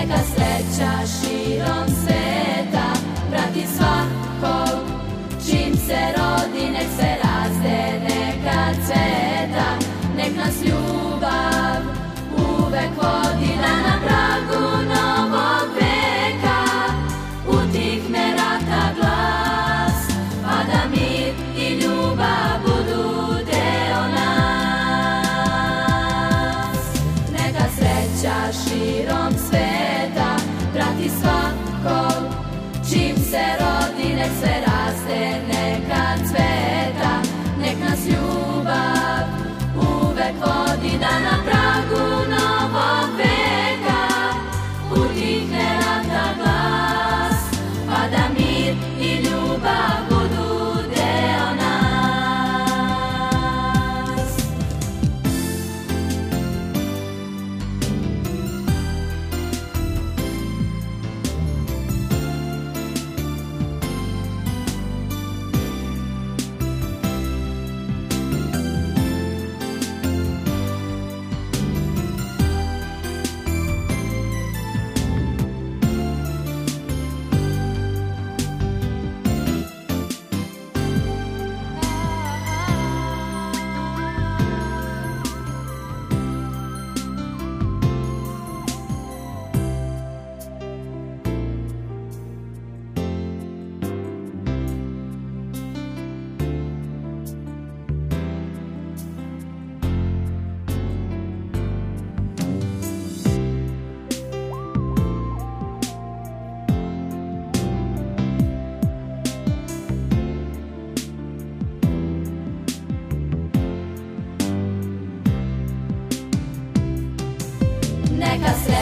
Neka sreća širom sveta prati svakog Čim se rodi nek se raste neka cveta Nek nas ljubav širom sveta. Prati svakog Čim se rodi nek se raste neka cveta. Nek nas ljubav uvek vodi da na pragu novog veka. Utihne rata glas pa da mir i ljubav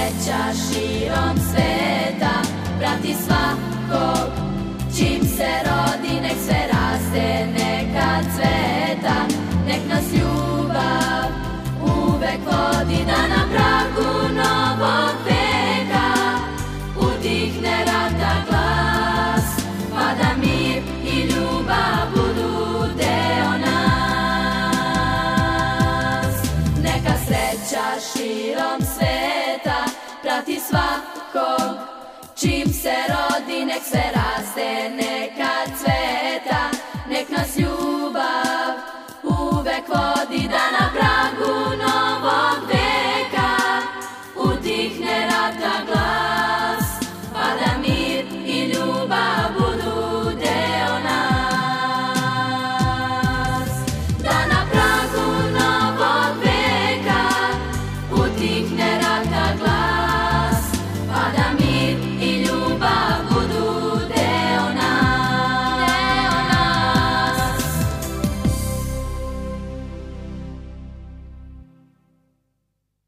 sreća širom sveta prati svakog. Čim se rodi nek se raste neka cveta. Nek nas ljubav uvek vodi da na pragu novog veka. Utihne rata glas pa da mir i ljubav budu deo nas. Neka sreća širom sveta prati svakog Čim se rodi nek se raste